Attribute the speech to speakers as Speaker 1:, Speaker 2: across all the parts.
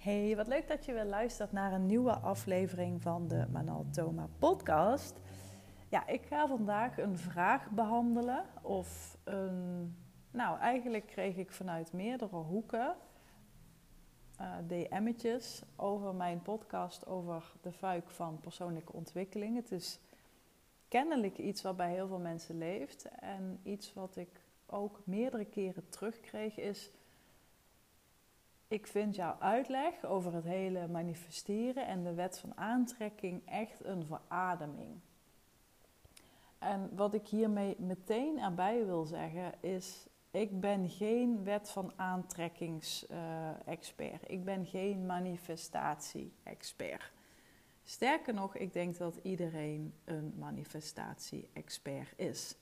Speaker 1: Hey, wat leuk dat je weer luistert naar een nieuwe aflevering van de Manal Thoma podcast. Ja, ik ga vandaag een vraag behandelen of een... Nou, eigenlijk kreeg ik vanuit meerdere hoeken uh, DM'tjes over mijn podcast over de vuik van persoonlijke ontwikkeling. Het is kennelijk iets wat bij heel veel mensen leeft en iets wat ik ook meerdere keren terugkreeg is ik vind jouw uitleg over het hele manifesteren en de wet van aantrekking echt een verademing. En wat ik hiermee meteen erbij wil zeggen is, ik ben geen wet van aantrekkingsexpert. Ik ben geen manifestatie-expert. Sterker nog, ik denk dat iedereen een manifestatie-expert is.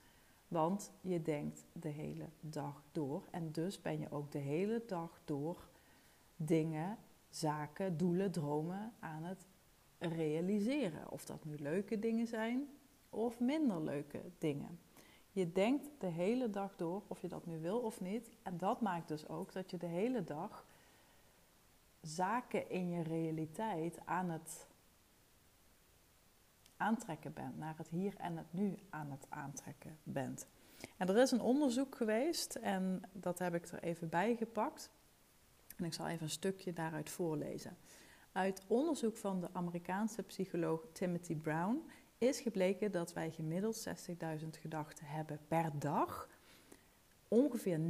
Speaker 1: Want je denkt de hele dag door en dus ben je ook de hele dag door dingen, zaken, doelen, dromen aan het realiseren. Of dat nu leuke dingen zijn of minder leuke dingen. Je denkt de hele dag door of je dat nu wil of niet. En dat maakt dus ook dat je de hele dag zaken in je realiteit aan het aantrekken bent, naar het hier en het nu aan het aantrekken bent. En er is een onderzoek geweest en dat heb ik er even bij gepakt. En ik zal even een stukje daaruit voorlezen. Uit onderzoek van de Amerikaanse psycholoog Timothy Brown is gebleken dat wij gemiddeld 60.000 gedachten hebben per dag. Ongeveer 90%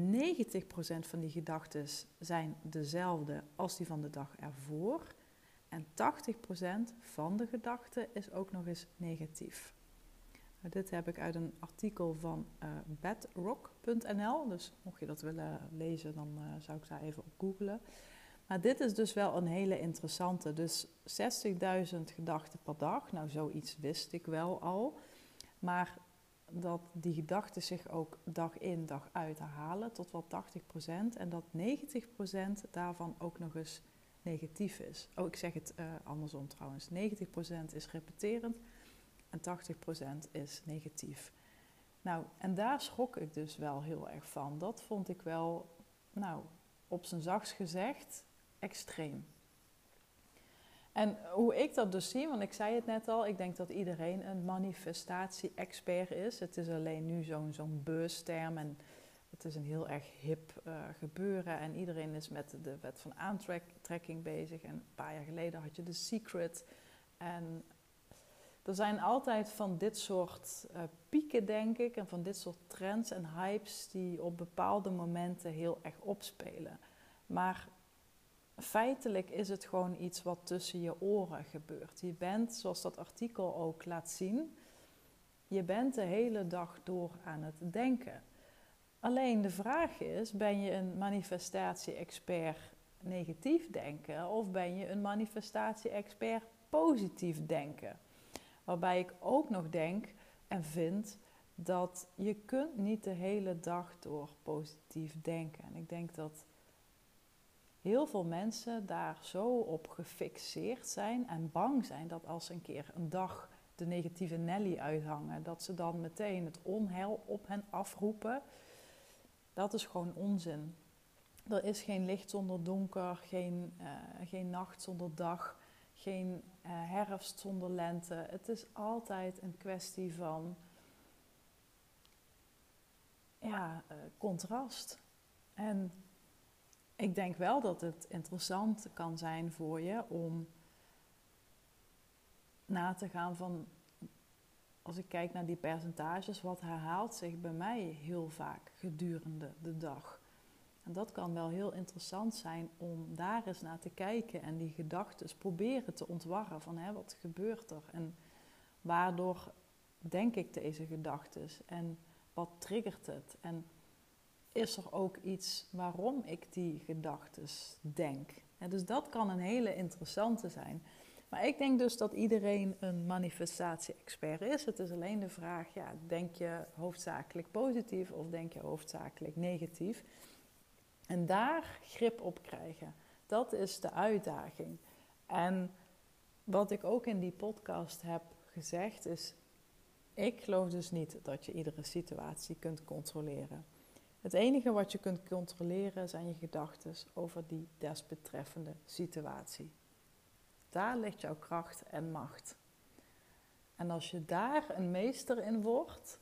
Speaker 1: van die gedachten zijn dezelfde als die van de dag ervoor. En 80% van de gedachten is ook nog eens negatief. Dit heb ik uit een artikel van uh, bedrock.nl. Dus mocht je dat willen lezen, dan uh, zou ik daar even op googlen. Maar dit is dus wel een hele interessante. Dus 60.000 gedachten per dag. Nou, zoiets wist ik wel al. Maar dat die gedachten zich ook dag in, dag uit herhalen tot wel 80%. En dat 90% daarvan ook nog eens negatief is. Oh, ik zeg het uh, andersom trouwens. 90% is repeterend en 80% is negatief. Nou, en daar schrok ik dus wel heel erg van. Dat vond ik wel, nou, op zijn zachts gezegd, extreem. En hoe ik dat dus zie, want ik zei het net al, ik denk dat iedereen een manifestatie-expert is. Het is alleen nu zo'n zo'n beursterm en het is een heel erg hip uh, gebeuren. En iedereen is met de wet van aantrekking bezig. En een paar jaar geleden had je The Secret. En er zijn altijd van dit soort uh, pieken, denk ik, en van dit soort trends en hypes die op bepaalde momenten heel erg opspelen. Maar feitelijk is het gewoon iets wat tussen je oren gebeurt. Je bent, zoals dat artikel ook laat zien, je bent de hele dag door aan het denken. Alleen de vraag is: ben je een manifestatie-expert negatief denken of ben je een manifestatie-expert positief denken? Waarbij ik ook nog denk en vind dat je kunt niet de hele dag door positief denken. En ik denk dat heel veel mensen daar zo op gefixeerd zijn en bang zijn dat als ze een keer een dag de negatieve Nelly uithangen, dat ze dan meteen het onheil op hen afroepen. Dat is gewoon onzin. Er is geen licht zonder donker, geen, uh, geen nacht zonder dag geen uh, herfst zonder lente. Het is altijd een kwestie van ja, uh, contrast. En ik denk wel dat het interessant kan zijn voor je om na te gaan van, als ik kijk naar die percentages, wat herhaalt zich bij mij heel vaak gedurende de dag. En dat kan wel heel interessant zijn om daar eens naar te kijken en die gedachten proberen te ontwarren van hè, wat gebeurt er en waardoor denk ik deze gedachten en wat triggert het en is er ook iets waarom ik die gedachten denk. En dus dat kan een hele interessante zijn. Maar ik denk dus dat iedereen een manifestatie-expert is. Het is alleen de vraag, ja, denk je hoofdzakelijk positief of denk je hoofdzakelijk negatief? En daar grip op krijgen. Dat is de uitdaging. En wat ik ook in die podcast heb gezegd is: ik geloof dus niet dat je iedere situatie kunt controleren. Het enige wat je kunt controleren zijn je gedachten over die desbetreffende situatie. Daar ligt jouw kracht en macht. En als je daar een meester in wordt,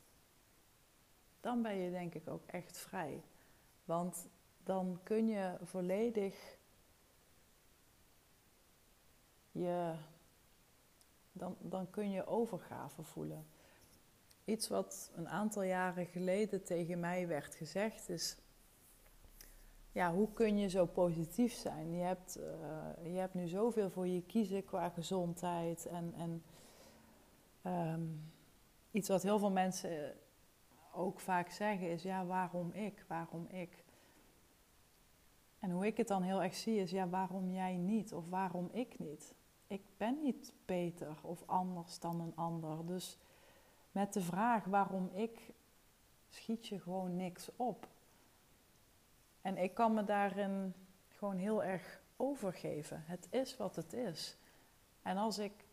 Speaker 1: dan ben je denk ik ook echt vrij. Want dan kun je volledig je, dan, dan kun je overgave voelen. Iets wat een aantal jaren geleden tegen mij werd gezegd is: ja, hoe kun je zo positief zijn? Je hebt, uh, je hebt nu zoveel voor je kiezen qua gezondheid en, en um, iets wat heel veel mensen ook vaak zeggen is: ja, waarom ik? Waarom ik? En hoe ik het dan heel erg zie is: ja, waarom jij niet of waarom ik niet? Ik ben niet beter of anders dan een ander. Dus met de vraag waarom ik, schiet je gewoon niks op. En ik kan me daarin gewoon heel erg overgeven. Het is wat het is. En als ik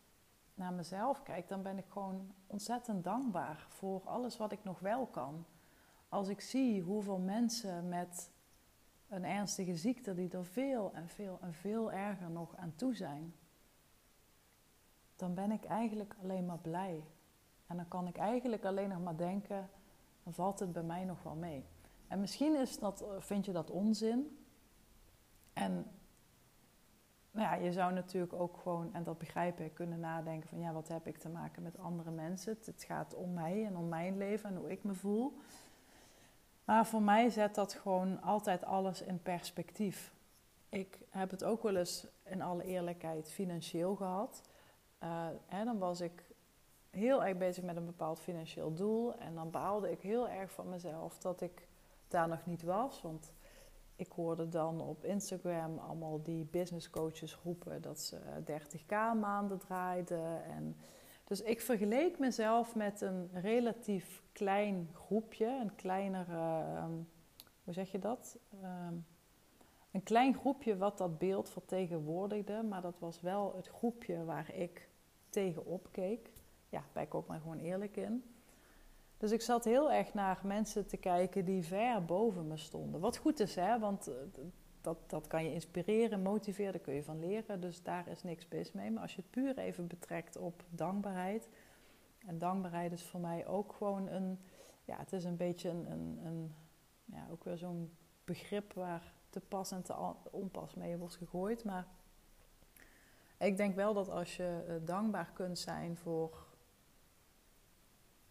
Speaker 1: naar mezelf kijk, dan ben ik gewoon ontzettend dankbaar voor alles wat ik nog wel kan. Als ik zie hoeveel mensen met een ernstige ziekte, die er veel en veel en veel erger nog aan toe zijn, dan ben ik eigenlijk alleen maar blij. En dan kan ik eigenlijk alleen nog maar denken, dan valt het bij mij nog wel mee. En misschien is dat, vind je dat onzin. En nou ja, je zou natuurlijk ook gewoon, en dat begrijp ik, kunnen nadenken van ja, wat heb ik te maken met andere mensen? Het, gaat om mij en om mijn leven en hoe ik me voel. Maar voor mij zet dat gewoon altijd alles in perspectief. Ik heb het ook wel eens in alle eerlijkheid financieel gehad. Uh, hè, dan was ik heel erg bezig met een bepaald financieel doel. En dan baalde ik heel erg van mezelf dat ik daar nog niet was. Want ik hoorde dan op Instagram allemaal die business coaches roepen dat ze 30k maanden draaiden. En dus ik vergeleek mezelf met een relatief klein groepje, een kleinere, ehm, hoe zeg je dat? Ehm, een klein groepje wat dat beeld vertegenwoordigde, maar dat was wel het groepje waar ik tegenop keek. Ja, ben ik ook maar gewoon eerlijk in. Dus ik zat heel erg naar mensen te kijken die ver boven me stonden. Wat goed is, hè, want eh, dat, dat kan je inspireren, motiveren, daar kun je van leren. Dus daar is niks mis mee. Maar als je het puur even betrekt op dankbaarheid. En dankbaarheid is voor mij ook gewoon een. Ja, het is een beetje een. een, een ja, ook weer zo'n begrip waar te pas en te onpas mee wordt gegooid. Maar ik denk wel dat als je eh, dankbaar kunt zijn voor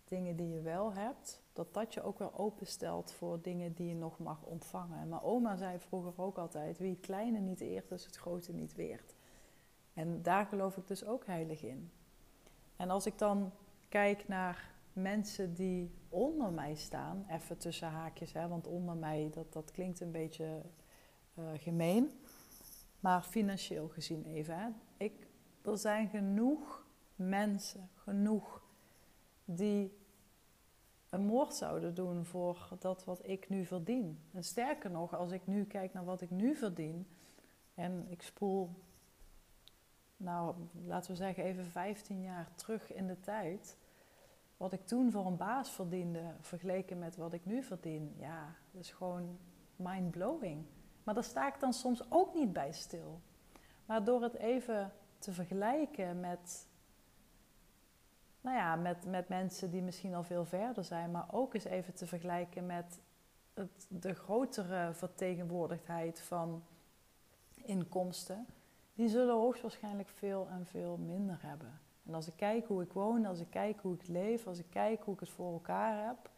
Speaker 1: dingen die je wel hebt, dat dat je ook wel openstelt voor dingen die je nog mag ontvangen. En mijn oma zei vroeger ook altijd: wie het kleine niet eert, is het grote niet weert. En daar geloof ik dus ook heilig in. En als ik dan kijk naar mensen die onder mij staan, even tussen haakjes, hè, want onder mij, dat, dat klinkt een beetje uh, gemeen. Maar financieel gezien even. Hè. Ik, er zijn genoeg mensen, genoeg, die een moord zouden doen voor dat wat ik nu verdien. En sterker nog, als ik nu kijk naar wat ik nu verdien en ik spoel, nou laten we zeggen even 15 jaar terug in de tijd, wat ik toen voor een baas verdiende vergeleken met wat ik nu verdien, ja, dat is gewoon mind blowing. Maar daar sta ik dan soms ook niet bij stil. Maar door het even te vergelijken met, nou ja, met, met mensen die misschien al veel verder zijn, maar ook eens even te vergelijken met het, de grotere vertegenwoordigdheid van inkomsten, die zullen hoogstwaarschijnlijk veel en veel minder hebben. En als ik kijk hoe ik woon, als ik kijk hoe ik leef, als ik kijk hoe ik het voor elkaar heb,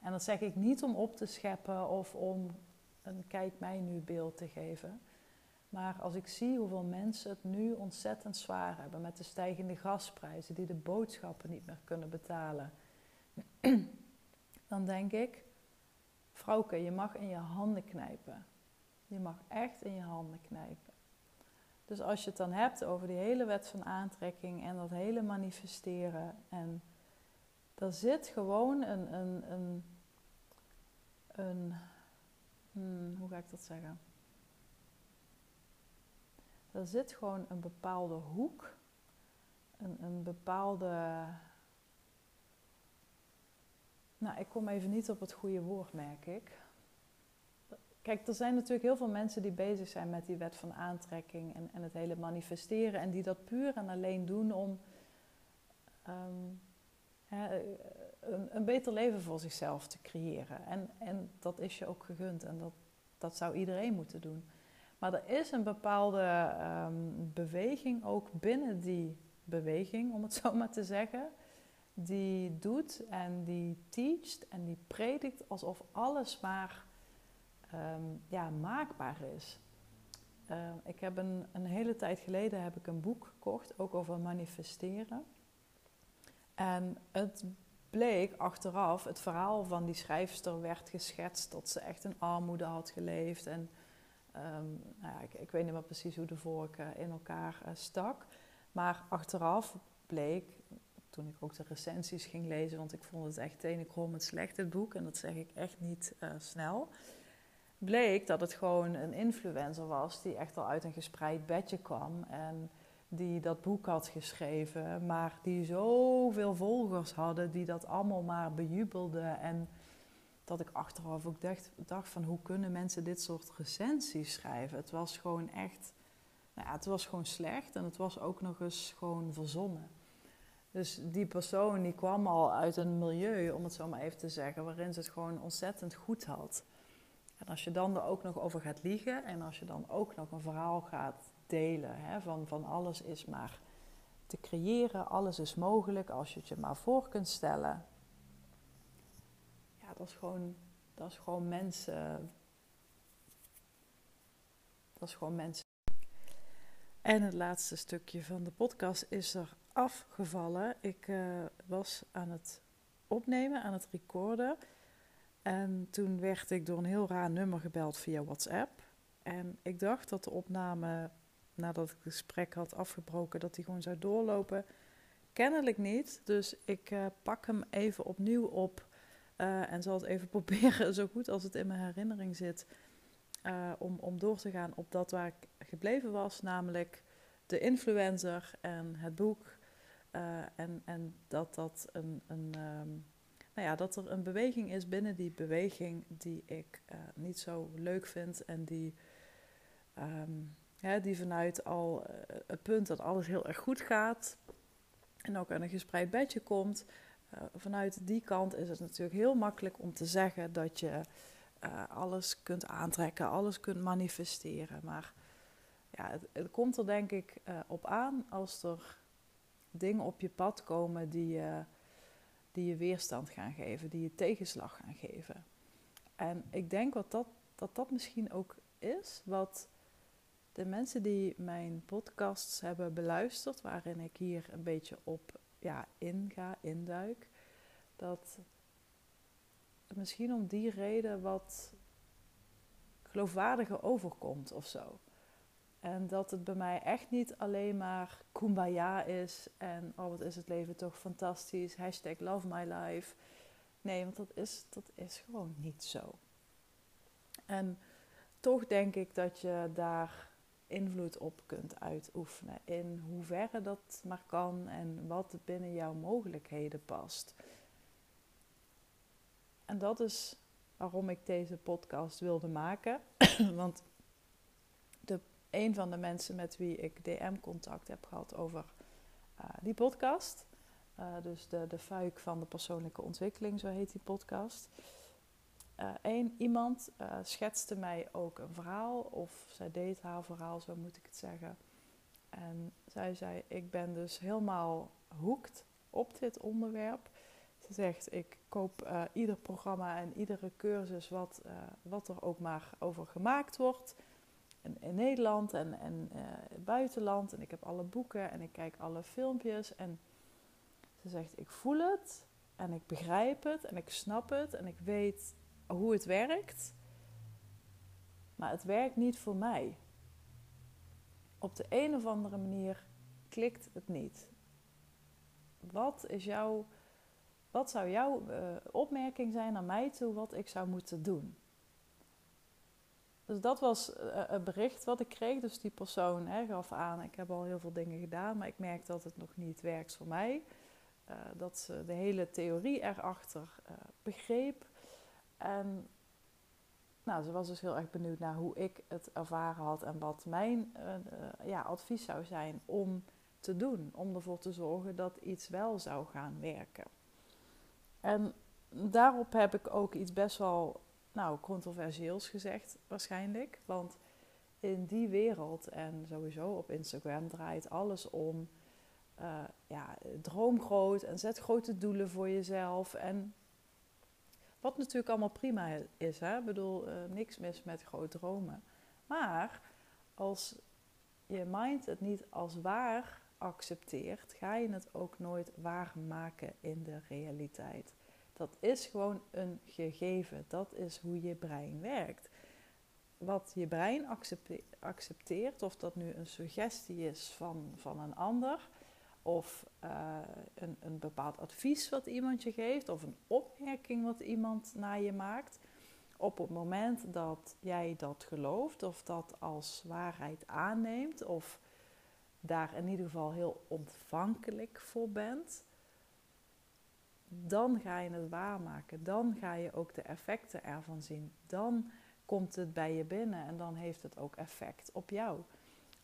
Speaker 1: en dat zeg ik niet om op te scheppen of om een kijk mij nu beeld te geven. Maar als ik zie hoeveel mensen het nu ontzettend zwaar hebben met de stijgende gasprijzen, die de boodschappen niet meer kunnen betalen, dan denk ik, vrouwke, je mag in je handen knijpen. Je mag echt in je handen knijpen. Dus als je het dan hebt over die hele wet van aantrekking en dat hele manifesteren, en er zit gewoon een, een, een, een hmm, hoe ga ik dat zeggen? Er zit gewoon een bepaalde hoek, een, een bepaalde. Nou, ik kom even niet op het goede woord, merk ik. kijk, er zijn natuurlijk heel veel mensen die bezig zijn met die wet van aantrekking en, en het hele manifesteren. En die dat puur en alleen doen om ehm, een, een, beter leven voor zichzelf te creëren. En, en dat is je ook gegund en dat, dat zou iedereen moeten doen. Maar er is een bepaalde ehm, beweging ook binnen die beweging, om het zo maar te zeggen. Die doet en die teacht en die predikt alsof alles maar Ehm, ja, maakbaar is. Ehm, ik heb een, een hele tijd geleden heb ik een boek gekocht, ook over manifesteren. En het bleek achteraf, het verhaal van die schrijfster werd geschetst dat ze echt in armoede had geleefd. En ehm, nou ja, ik, ik, weet niet meer precies hoe de vork uh, in elkaar uh, stak. Maar achteraf bleek, toen ik ook de recensies ging lezen, want ik vond het echt tenenkrom het slecht, het boek. En dat zeg ik echt niet uh, snel bleek dat het gewoon een influencer was die echt al uit een gespreid bedje kwam en die dat boek had geschreven, maar die zoveel volgers hadden die dat allemaal maar bejubelden en dat ik achteraf ook dacht, dacht van hoe kunnen mensen dit soort recensies schrijven? Het was gewoon echt, nou ja, het was gewoon slecht en het was ook nog eens gewoon verzonnen. Dus die persoon die kwam al uit een milieu, om het zo maar even te zeggen, waarin ze het gewoon ontzettend goed had. En als je dan er ook nog over gaat liegen en als je dan ook nog een verhaal gaat delen hè, van, van alles is maar te creëren, alles is mogelijk als je het je maar voor kunt stellen. Dat is gewoon, dat is gewoon mensen. Dat is gewoon mensen. En het laatste stukje van de podcast is er afgevallen. Ik uh, was aan het opnemen, aan het recorden. En toen werd ik door een heel raar nummer gebeld via WhatsApp. En ik dacht dat de opname, nadat ik het gesprek had afgebroken, dat die gewoon zou doorlopen. Kennelijk niet. Dus ik uh, pak hem even opnieuw op. Uh, en zal het even proberen, zo goed als het in mijn herinnering zit, uh, om, om door te gaan op dat waar ik gebleven was. Namelijk de influencer en het boek. en, en dat dat een, een um, nou ja, dat er een beweging is binnen die beweging die ik niet zo leuk vind en die, ja, die vanuit al het punt dat alles heel erg goed gaat en ook aan een gespreid bedje komt, vanuit die kant is het natuurlijk heel makkelijk om te zeggen dat je alles kunt aantrekken, alles kunt manifesteren. Maar ja, het, komt er denk ik op aan als er dingen op je pad komen die je die je weerstand gaan geven, die je tegenslag gaan geven. En ik denk wat dat, dat dat misschien ook is wat de mensen die mijn podcasts hebben beluisterd, waarin ik hier een beetje op ja, inga, induik, dat misschien om die reden wat geloofwaardiger overkomt of zo. En dat het bij mij echt niet alleen maar kumbaya is en oh wat is het leven toch fantastisch, hashtag love my life. Nee, want dat is, dat is gewoon niet zo. En toch denk ik dat je daar invloed op kunt uitoefenen in hoeverre dat maar kan en wat binnen jouw mogelijkheden past. En dat is waarom ik deze podcast wilde maken. Want een van de mensen met wie ik DM-contact heb gehad over uh, die podcast. Uh, dus de, de fuik van de persoonlijke ontwikkeling, zo heet die podcast. Eén uh, iemand schetste mij ook een verhaal, of zij deed haar verhaal, zo moet ik het zeggen. En zij zei: Ik ben dus helemaal hoekt op dit onderwerp. Ze zegt: Ik koop ieder programma en iedere cursus wat, wat er ook maar over gemaakt wordt in, Nederland en, en uh, buitenland. En ik heb alle boeken en ik kijk alle filmpjes. En ze zegt, ik voel het en ik begrijp het en ik snap het en ik weet hoe het werkt. Maar het werkt niet voor mij. Op de een of andere manier klikt het niet. Wat, is jouw, wat zou jouw uh, opmerking zijn naar mij toe wat ik zou moeten doen? Dus dat was uh, het bericht wat ik kreeg. Dus die persoon hè, gaf aan, ik heb al heel veel dingen gedaan, maar ik merk dat het nog niet werkt voor mij. Uh, dat ze de hele theorie erachter begreep. En nou, ze was dus heel erg benieuwd naar hoe ik het ervaren had en wat mijn uh, ja, advies zou zijn om te doen. Om ervoor te zorgen dat iets wel zou gaan werken. En daarop heb ik ook iets best wel nou, controversieels gezegd, waarschijnlijk. Want in die wereld en sowieso op Instagram draait alles om. Uh, ja, droom groot en zet grote doelen voor jezelf. En wat natuurlijk allemaal prima is, hè? Ik bedoel, uh, niks mis met groot dromen. Maar als je mind het niet als waar accepteert, ga je het ook nooit waar maken in de realiteit. Dat is gewoon een gegeven. Dat is hoe je brein werkt. Wat je brein accepteert, of dat nu een suggestie is van, van een ander, of uh, een, een bepaald advies wat iemand je geeft, of een opmerking wat iemand naar je maakt. Op het moment dat jij dat gelooft, of dat als waarheid aanneemt, of daar in ieder geval heel ontvankelijk voor bent, dan ga je het waarmaken. Dan ga je ook de effecten ervan zien. Dan komt het bij je binnen en dan heeft het ook effect op jou.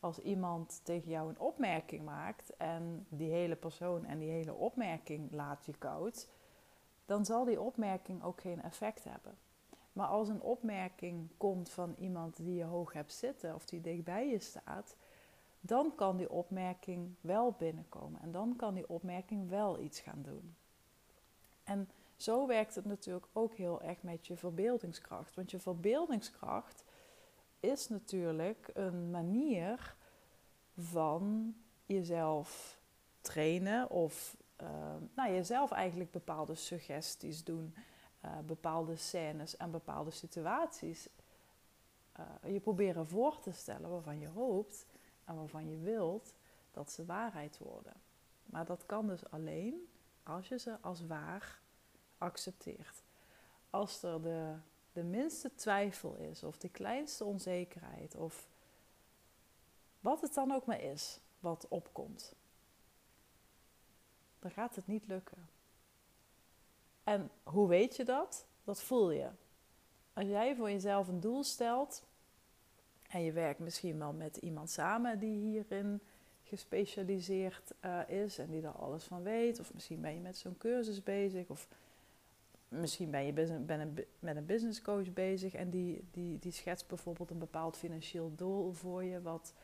Speaker 1: Als iemand tegen jou een opmerking maakt en die hele persoon en die hele opmerking laat je koud, dan zal die opmerking ook geen effect hebben. Maar als een opmerking komt van iemand die je hoog hebt zitten of die dichtbij je staat, dan kan die opmerking wel binnenkomen en dan kan die opmerking wel iets gaan doen. En zo werkt het natuurlijk ook heel erg met je verbeeldingskracht. Want je verbeeldingskracht is natuurlijk een manier van jezelf trainen of uh, nou, jezelf eigenlijk bepaalde suggesties doen, uh, bepaalde scènes en bepaalde situaties. Uh, je proberen voor te stellen waarvan je hoopt en waarvan je wilt dat ze waarheid worden. Maar dat kan dus alleen als je ze als waar accepteert. Als er de, de minste twijfel is, of de kleinste onzekerheid, of wat het dan ook maar is wat opkomt, dan gaat het niet lukken. En hoe weet je dat? Dat voel je. Als jij voor jezelf een doel stelt en je werkt misschien wel met iemand samen die hierin gespecialiseerd uh, is en die daar alles van weet, of misschien ben je met zo'n cursus bezig, of misschien ben je met een business coach bezig en die, die, die schetst bijvoorbeeld een bepaald financieel doel voor je, wat,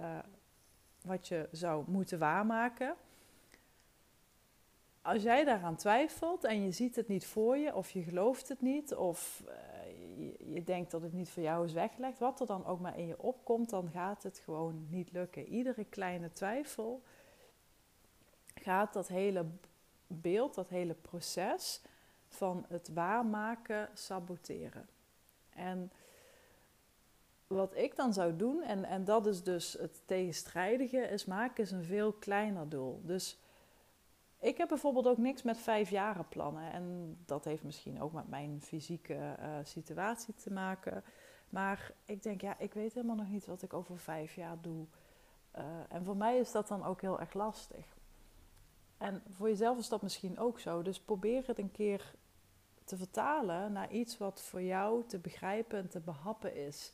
Speaker 1: uh, wat je zou moeten waarmaken. Als jij daaraan twijfelt en je ziet het niet voor je, of je gelooft het niet, of uh, je, je, denkt dat het niet voor jou is weggelegd, wat er dan ook maar in je opkomt, dan gaat het gewoon niet lukken. Iedere kleine twijfel gaat dat hele beeld, dat hele proces van het waarmaken saboteren. En wat ik dan zou doen, en, en dat is dus het tegenstrijdige, is maken is een veel kleiner doel. Dus ik heb bijvoorbeeld ook niks met vijfjaren plannen. En dat heeft misschien ook met mijn fysieke uh, situatie te maken. Maar ik denk, ja, ik weet helemaal nog niet wat ik over vijf jaar doe. Uh, en voor mij is dat dan ook heel erg lastig. En voor jezelf is dat misschien ook zo. Dus probeer het een keer te vertalen naar iets wat voor jou te begrijpen en te behappen is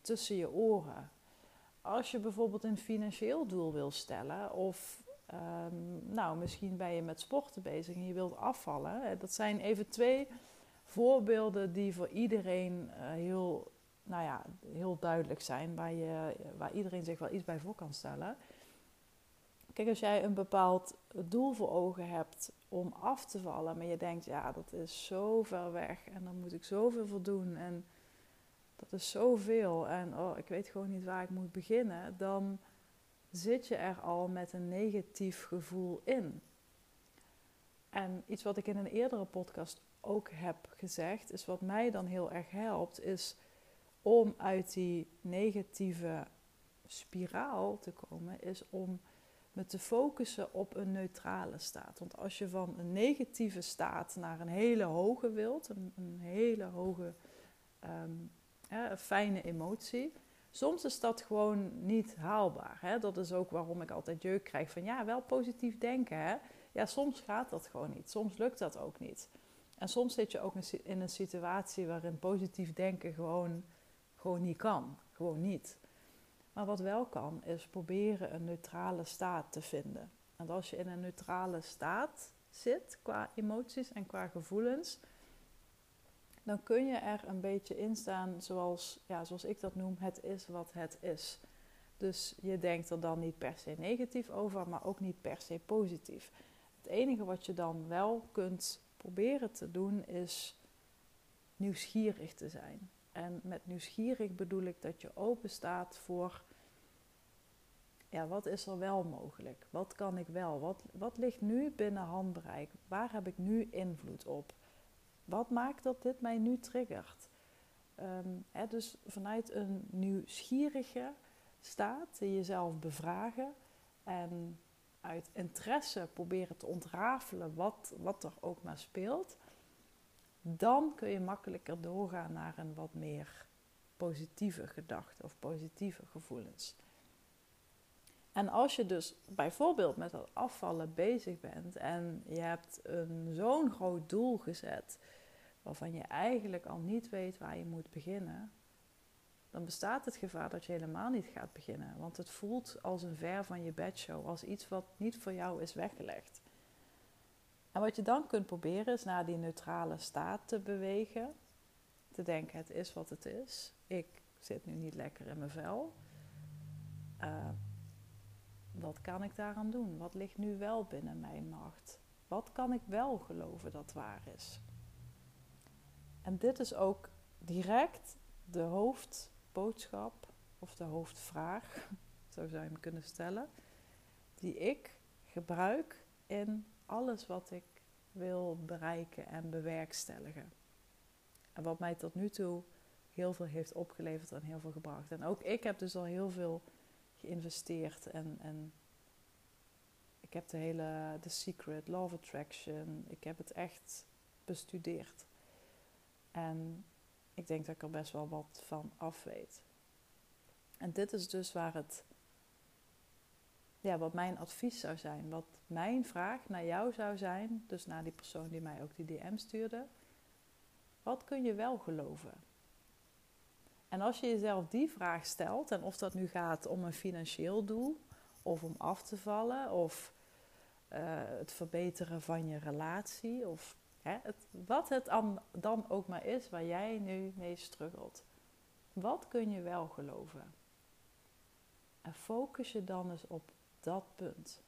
Speaker 1: tussen je oren. Als je bijvoorbeeld een financieel doel wil stellen, of um, nou, misschien ben je met sporten bezig en je wilt afvallen. Dat zijn even twee voorbeelden die voor iedereen uh, heel, nou ja, heel duidelijk zijn, waar, je, waar iedereen zich wel iets bij voor kan stellen. Kijk, als jij een bepaald doel voor ogen hebt om af te vallen, maar je denkt, ja, dat is zo ver weg en dan moet ik zoveel voor doen en dat is zoveel. En oh, ik weet gewoon niet waar ik moet beginnen, dan zit je er al met een negatief gevoel in. En iets wat ik in een eerdere podcast ook heb gezegd, is wat mij dan heel erg helpt, is om uit die negatieve spiraal te komen, is om me te focussen op een neutrale staat. Want als je van een negatieve staat naar een hele hoge wilt, een, een hele hoge um, fijne emotie, soms is dat gewoon niet haalbaar. Hè? Dat is ook waarom ik altijd jeuk krijg van ja, wel positief denken. Hè? Ja, soms gaat dat gewoon niet. Soms lukt dat ook niet. En soms zit je ook in een situatie waarin positief denken gewoon, gewoon niet kan. Gewoon niet. Maar wat wel kan, is proberen een neutrale staat te vinden. En als je in een neutrale staat zit qua emoties en qua gevoelens, dan kun je er een beetje in staan zoals, ja, zoals ik dat noem, het is wat het is. Dus je denkt er dan niet per se negatief over, maar ook niet per se positief. Het enige wat je dan wel kunt proberen te doen is nieuwsgierig te zijn. En met nieuwsgierig bedoel ik dat je open staat voor, ja, wat is er wel mogelijk? Wat kan ik wel? Wat, wat ligt nu binnen handbereik? Waar heb ik nu invloed op? Wat maakt dat dit mij nu triggert? Um, hè, dus vanuit een nieuwsgierige staat, jezelf bevragen en uit interesse proberen te ontrafelen wat, wat er ook maar speelt, dan kun je makkelijker doorgaan naar een wat meer positieve gedachte of positieve gevoelens. En als je dus bijvoorbeeld met dat afvallen bezig bent en je hebt een zo'n groot doel gezet waarvan je eigenlijk al niet weet waar je moet beginnen, dan bestaat het gevaar dat je helemaal niet gaat beginnen. Want het voelt als een ver van je bedshow, als iets wat niet voor jou is weggelegd. En wat je dan kunt proberen is naar die neutrale staat te bewegen. Te denken, het is wat het is. Ik zit nu niet lekker in mijn vel. Uh, wat kan ik daaraan doen? Wat ligt nu wel binnen mijn macht? Wat kan ik wel geloven dat waar is? En dit is ook direct de hoofdboodschap of de hoofdvraag, zo zou je hem kunnen stellen, die ik gebruik in alles wat ik wil bereiken en bewerkstelligen. En wat mij tot nu toe heel veel heeft opgeleverd en heel veel gebracht. En ook ik heb dus al heel veel geïnvesteerd en, en ik heb de hele The Secret, Law of Attraction, ik heb het echt bestudeerd. En ik denk dat ik er best wel wat van af weet. En dit is dus waar het, ja, wat mijn advies zou zijn. Wat mijn vraag naar jou zou zijn, dus naar die persoon die mij ook die DM stuurde. Wat kun je wel geloven? En als je jezelf die vraag stelt, en of dat nu gaat om een financieel doel, of om af te vallen, of uh, het verbeteren van je relatie, of hè, wat het dan ook maar is waar jij nu mee struggelt. Wat kun je wel geloven? En focus je dan eens op dat punt.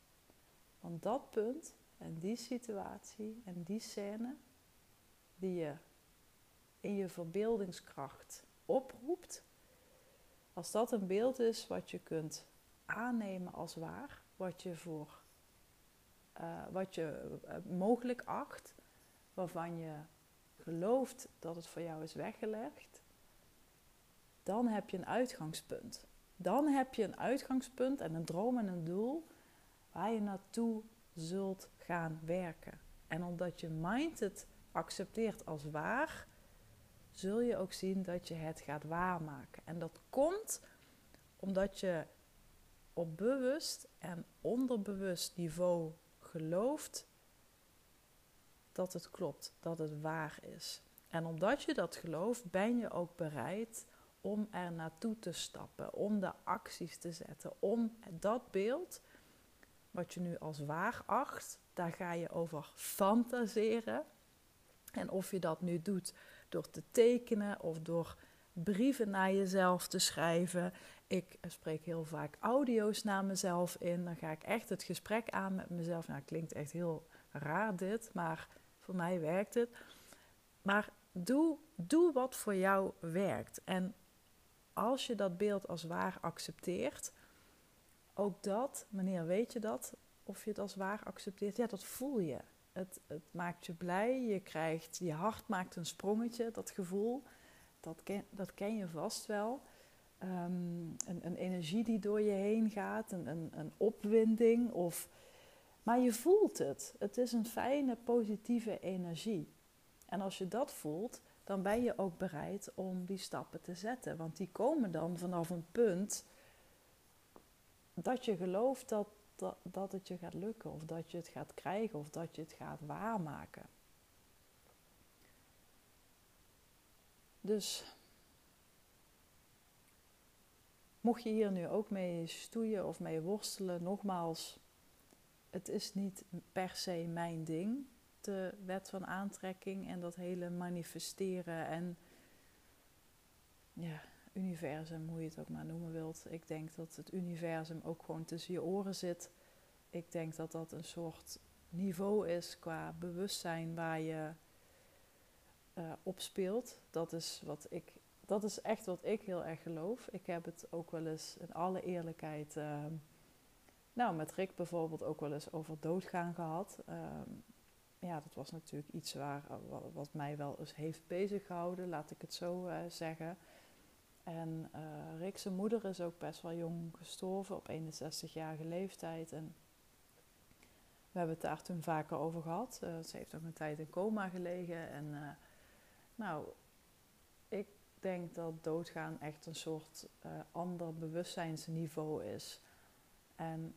Speaker 1: Want dat punt en die situatie en die scène die je in je verbeeldingskracht oproept, als dat een beeld is wat je kunt aannemen als waar, wat je voor uh, wat je uh, mogelijk acht, waarvan je gelooft dat het voor jou is weggelegd, dan heb je een uitgangspunt. Dan heb je een uitgangspunt en een droom en een doel waar je naartoe zult gaan werken. En omdat je mind het accepteert als waar, zul je ook zien dat je het gaat waarmaken. En dat komt omdat je op bewust en onderbewust niveau gelooft dat het klopt, dat het waar is. En omdat je dat gelooft, ben je ook bereid om er naartoe te stappen, om de acties te zetten, om dat beeld wat je nu als waar acht, daar ga je over fantaseren. En of je dat nu doet door te tekenen of door brieven naar jezelf te schrijven. Ik spreek heel vaak audio's naar mezelf in. Dan ga ik echt het gesprek aan met mezelf. Nou, klinkt echt heel raar dit, maar voor mij werkt het. Maar doe, doe wat voor jou werkt. En als je dat beeld als waar accepteert, ook dat, wanneer weet je dat? Of je het als waar accepteert, ja, dat voel je. Het, het maakt je blij, je krijgt, je hart maakt een sprongetje, dat gevoel. Dat ken, dat ken je vast wel. Ehm, een, een, energie die door je heen gaat, een, een, een opwinding. Of, maar je voelt het. Het is een fijne, positieve energie. En als je dat voelt, dan ben je ook bereid om die stappen te zetten. Want die komen dan vanaf een punt dat je gelooft dat, dat, dat het je gaat lukken, of dat je het gaat krijgen, of dat je het gaat waarmaken. Dus mocht je hier nu ook mee stoeien of mee worstelen, nogmaals, het is niet per se mijn ding, de wet van aantrekking en dat hele manifesteren en ja, universum, hoe je het ook maar noemen wilt. Ik denk dat het universum ook gewoon tussen je oren zit. Ik denk dat dat een soort niveau is qua bewustzijn waar je uh, op speelt. Dat is, wat ik, dat is echt wat ik heel erg geloof. Ik heb het ook wel eens in alle eerlijkheid, uh, nou met Rick bijvoorbeeld ook wel eens over doodgaan gehad. Uh, ja, dat was natuurlijk iets waar, wat mij wel eens heeft bezig gehouden, laat ik het zo zeggen. En uh, Rick's moeder is ook best wel jong gestorven, op 61-jarige leeftijd. En we hebben het daar toen vaker over gehad. Ze heeft ook een tijd in coma gelegen. En nou, ik denk dat doodgaan echt een soort ander bewustzijnsniveau is. En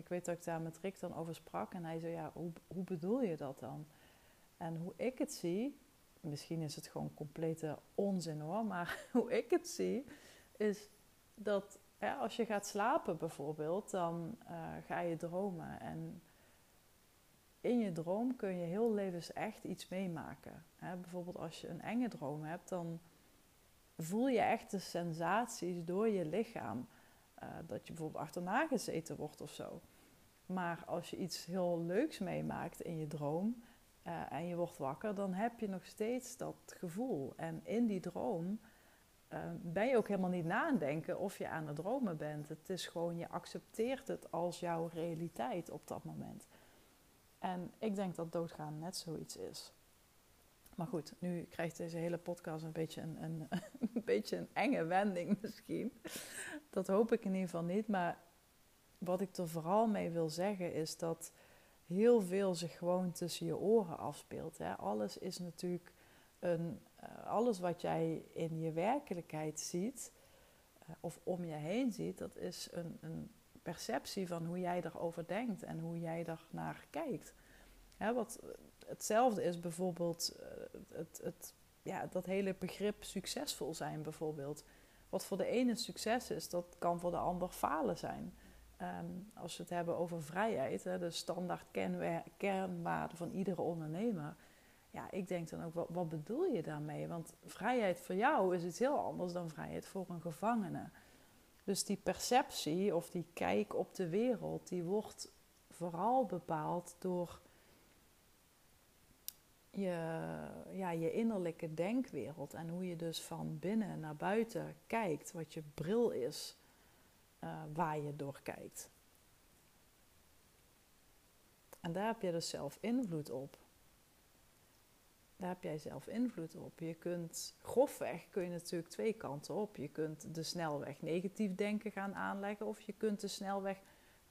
Speaker 1: ik weet dat ik daar met Rick dan over sprak. En hij zei, ja, hoe, hoe bedoel je dat dan? En hoe ik het zie, misschien is het gewoon complete onzin hoor, maar hoe ik het zie, is dat als je gaat slapen bijvoorbeeld, dan uh, ga je dromen. En in je droom kun je heel levensecht iets meemaken. Hè? Bijvoorbeeld als je een enge droom hebt, dan voel je echt de sensaties door je lichaam. Uh, dat je bijvoorbeeld achterna gezeten wordt of zo. Maar als je iets heel leuks meemaakt in je droom, uh, en je wordt wakker, dan heb je nog steeds dat gevoel. En in die droom uh, ben je ook helemaal niet na denken of je aan het dromen bent. Het is gewoon, je accepteert het als jouw realiteit op dat moment. En ik denk dat doodgaan net zoiets is. Maar goed, nu krijgt deze hele podcast een beetje een, een, een, beetje een enge wending misschien. Dat hoop ik in ieder geval niet. Maar wat ik er vooral mee wil zeggen is dat heel veel zich gewoon tussen je oren afspeelt. Hè. Alles is natuurlijk een, uh, alles wat jij in je werkelijkheid ziet uh, of om je heen ziet, dat is een, een, perceptie van hoe jij erover denkt en hoe jij er naar kijkt. Hè, wat hetzelfde is bijvoorbeeld het, het, ja, dat hele begrip succesvol zijn bijvoorbeeld. Wat voor de ene succes is, dat kan voor de ander falen zijn. Um, als we het hebben over vrijheid, hè, de standaard kernwaarde van iedere ondernemer. Ja, ik denk dan ook, wat, wat, bedoel je daarmee? Want vrijheid voor jou is iets heel anders dan vrijheid voor een gevangene. Dus die perceptie of die kijk op de wereld, die wordt vooral bepaald door je, ja, je innerlijke denkwereld. En hoe je dus van binnen naar buiten kijkt, wat je bril is uh, waar je door kijkt. En daar heb je dus zelf invloed op. Daar heb jij zelf invloed op. Je kunt grofweg kun je natuurlijk twee kanten op. Je kunt de snelweg negatief denken gaan aanleggen of je kunt de snelweg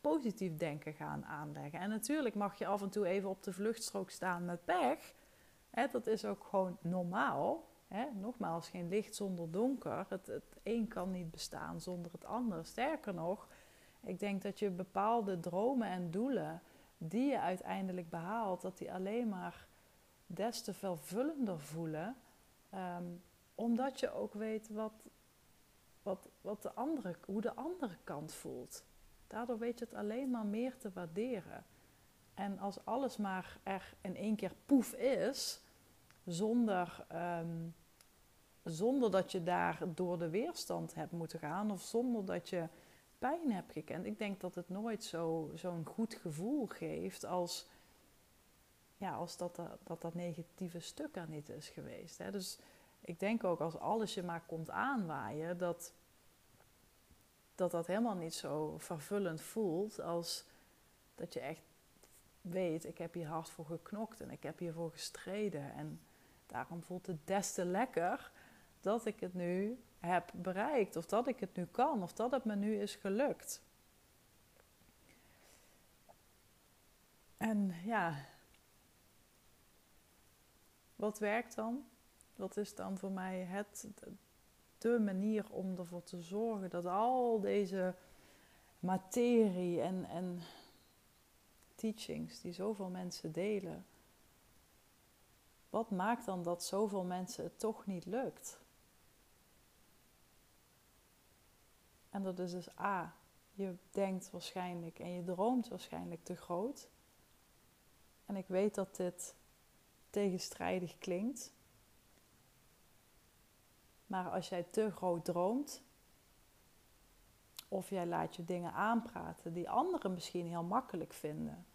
Speaker 1: positief denken gaan aanleggen. En natuurlijk mag je af en toe even op de vluchtstrook staan met pech. Dat is ook gewoon normaal. Hè, nogmaals, geen licht zonder donker. Het, het een kan niet bestaan zonder het ander. Sterker nog, ik denk dat je bepaalde dromen en doelen die je uiteindelijk behaalt, dat die alleen maar des te vervullender voelen. Um, omdat je ook weet wat, wat, wat de andere, hoe de andere kant voelt. Daardoor weet je het alleen maar meer te waarderen. En als alles maar er in één keer poef is, zonder um, zonder dat je daar door de weerstand hebt moeten gaan of zonder dat je pijn hebt gekend. Ik denk dat het nooit zo'n zo goed gevoel geeft als, ja, als dat, dat dat negatieve stuk er niet is geweest. Hè. Dus ik denk ook als alles je maar komt aanwaaien, dat dat, dat helemaal niet zo vervullend voelt als dat je echt weet, ik heb hier hard voor geknokt en ik heb hiervoor gestreden. En daarom voelt het des te lekker dat ik het nu heb bereikt, of dat ik het nu kan, of dat het me nu is gelukt. En ja, wat werkt dan? Wat is dan voor mij het, de manier om ervoor te zorgen dat al deze materie en, en teachings die zoveel mensen delen, Wat maakt dan dat zoveel mensen het toch niet lukt? En dat is dus A. Je denkt waarschijnlijk en je droomt waarschijnlijk te groot. En ik weet dat dit tegenstrijdig klinkt. Maar als jij te groot droomt, of jij laat je dingen aanpraten die anderen misschien heel makkelijk vinden.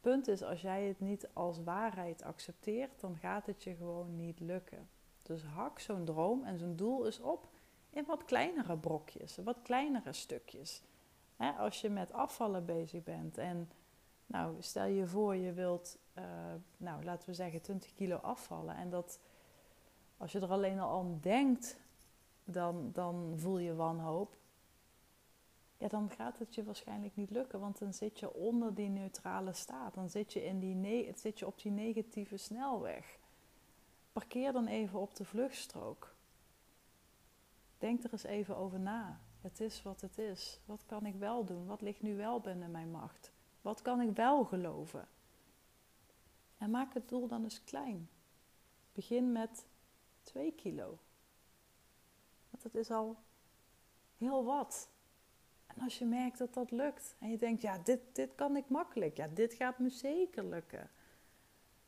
Speaker 1: Punt is, als jij het niet als waarheid accepteert, dan gaat het je gewoon niet lukken. Dus hak zo'n droom en zo'n doel eens op in wat kleinere brokjes, wat kleinere stukjes. als je met afvallen bezig bent en nou, stel je voor je wilt, uh, nou, laten we zeggen 20 kilo afvallen en dat als je er alleen al aan denkt, dan, dan voel je wanhoop. Ja, dan gaat het je waarschijnlijk niet lukken, want dan zit je onder die neutrale staat. Dan zit je, in die zit je op die negatieve snelweg. Parkeer dan even op de vluchtstrook. Denk er eens even over na. Het is wat het is. Wat kan ik wel doen? Wat ligt nu wel binnen mijn macht? Wat kan ik wel geloven? En maak het doel dan eens klein. Begin met 2 kilo. Want het is al heel wat. En als je merkt dat dat lukt en je denkt, ja, dit, dit kan ik makkelijk, ja, dit gaat me zeker lukken,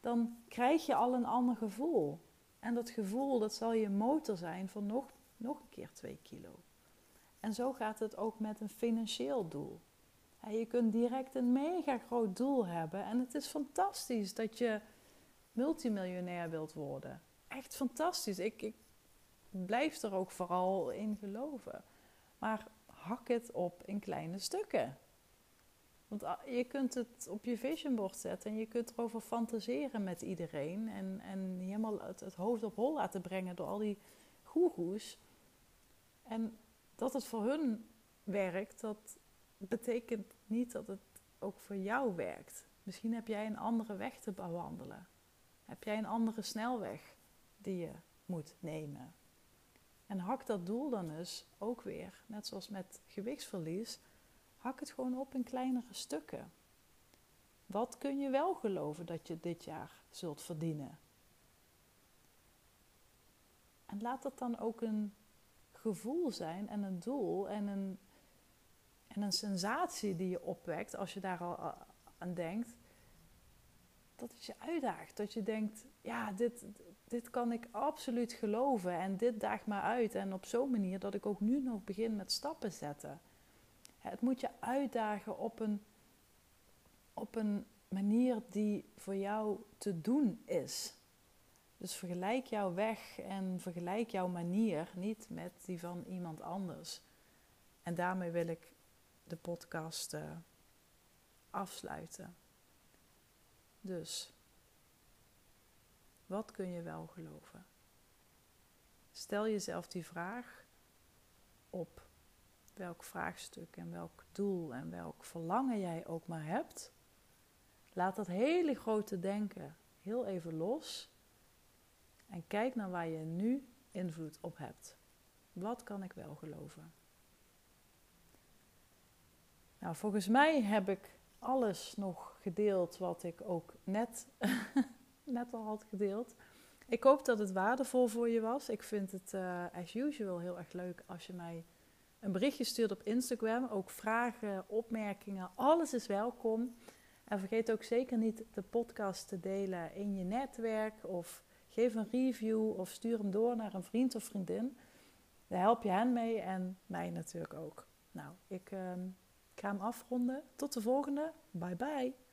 Speaker 1: dan krijg je al een ander gevoel. En dat gevoel, dat zal je motor zijn voor nog, nog een keer 2 kilo. En zo gaat het ook met een financieel doel. Je kunt direct een mega groot doel hebben en het is fantastisch dat je multimiljonair wilt worden. Echt fantastisch. Ik, ik blijf er ook vooral in geloven. Maar hak het op in kleine stukken. Want ah, je kunt het op je visionboard zetten en je kunt erover fantaseren met iedereen. En, en helemaal het, het hoofd op hol laten brengen door al die goeroes. En dat het voor hun werkt, dat betekent niet dat het ook voor jou werkt. Misschien heb jij een andere weg te bewandelen. Heb jij een andere snelweg die je moet nemen. En hak dat doel dan eens ook weer, net zoals met gewichtsverlies, hak het gewoon op in kleinere stukken. Wat kun je wel geloven dat je dit jaar zult verdienen? En laat dat dan ook een gevoel zijn en een doel en een, en een sensatie die je opwekt als je daar al aan denkt. Dat het je uitdaagt. Dat je denkt, ja, dit, dit kan ik absoluut geloven en dit daagt me uit. En op zo'n manier dat ik ook nu nog begin met stappen zetten. Het moet je uitdagen op een, op een manier die voor jou te doen is. Dus vergelijk jouw weg en vergelijk jouw manier niet met die van iemand anders. En daarmee wil ik de podcast uh, afsluiten. Dus wat kun je wel geloven? Stel jezelf die vraag op welk vraagstuk en welk doel en welk verlangen jij ook maar hebt. Laat dat hele grote denken heel even los en kijk naar waar je nu invloed op hebt. Wat kan ik wel geloven? Nou, volgens mij heb ik alles nog gedeeld wat ik ook net net al had gedeeld. Ik hoop dat het waardevol voor je was. Ik vind het uh, as usual heel erg leuk als je mij een berichtje stuurt op Instagram. Ook vragen, opmerkingen, alles is welkom. En vergeet ook zeker niet de podcast te delen in je netwerk. Of geef een review of stuur hem door naar een vriend of vriendin. Daar help je hen mee en mij natuurlijk ook. Nou, ik, ik ga hem afronden. Tot de volgende. Bye bye.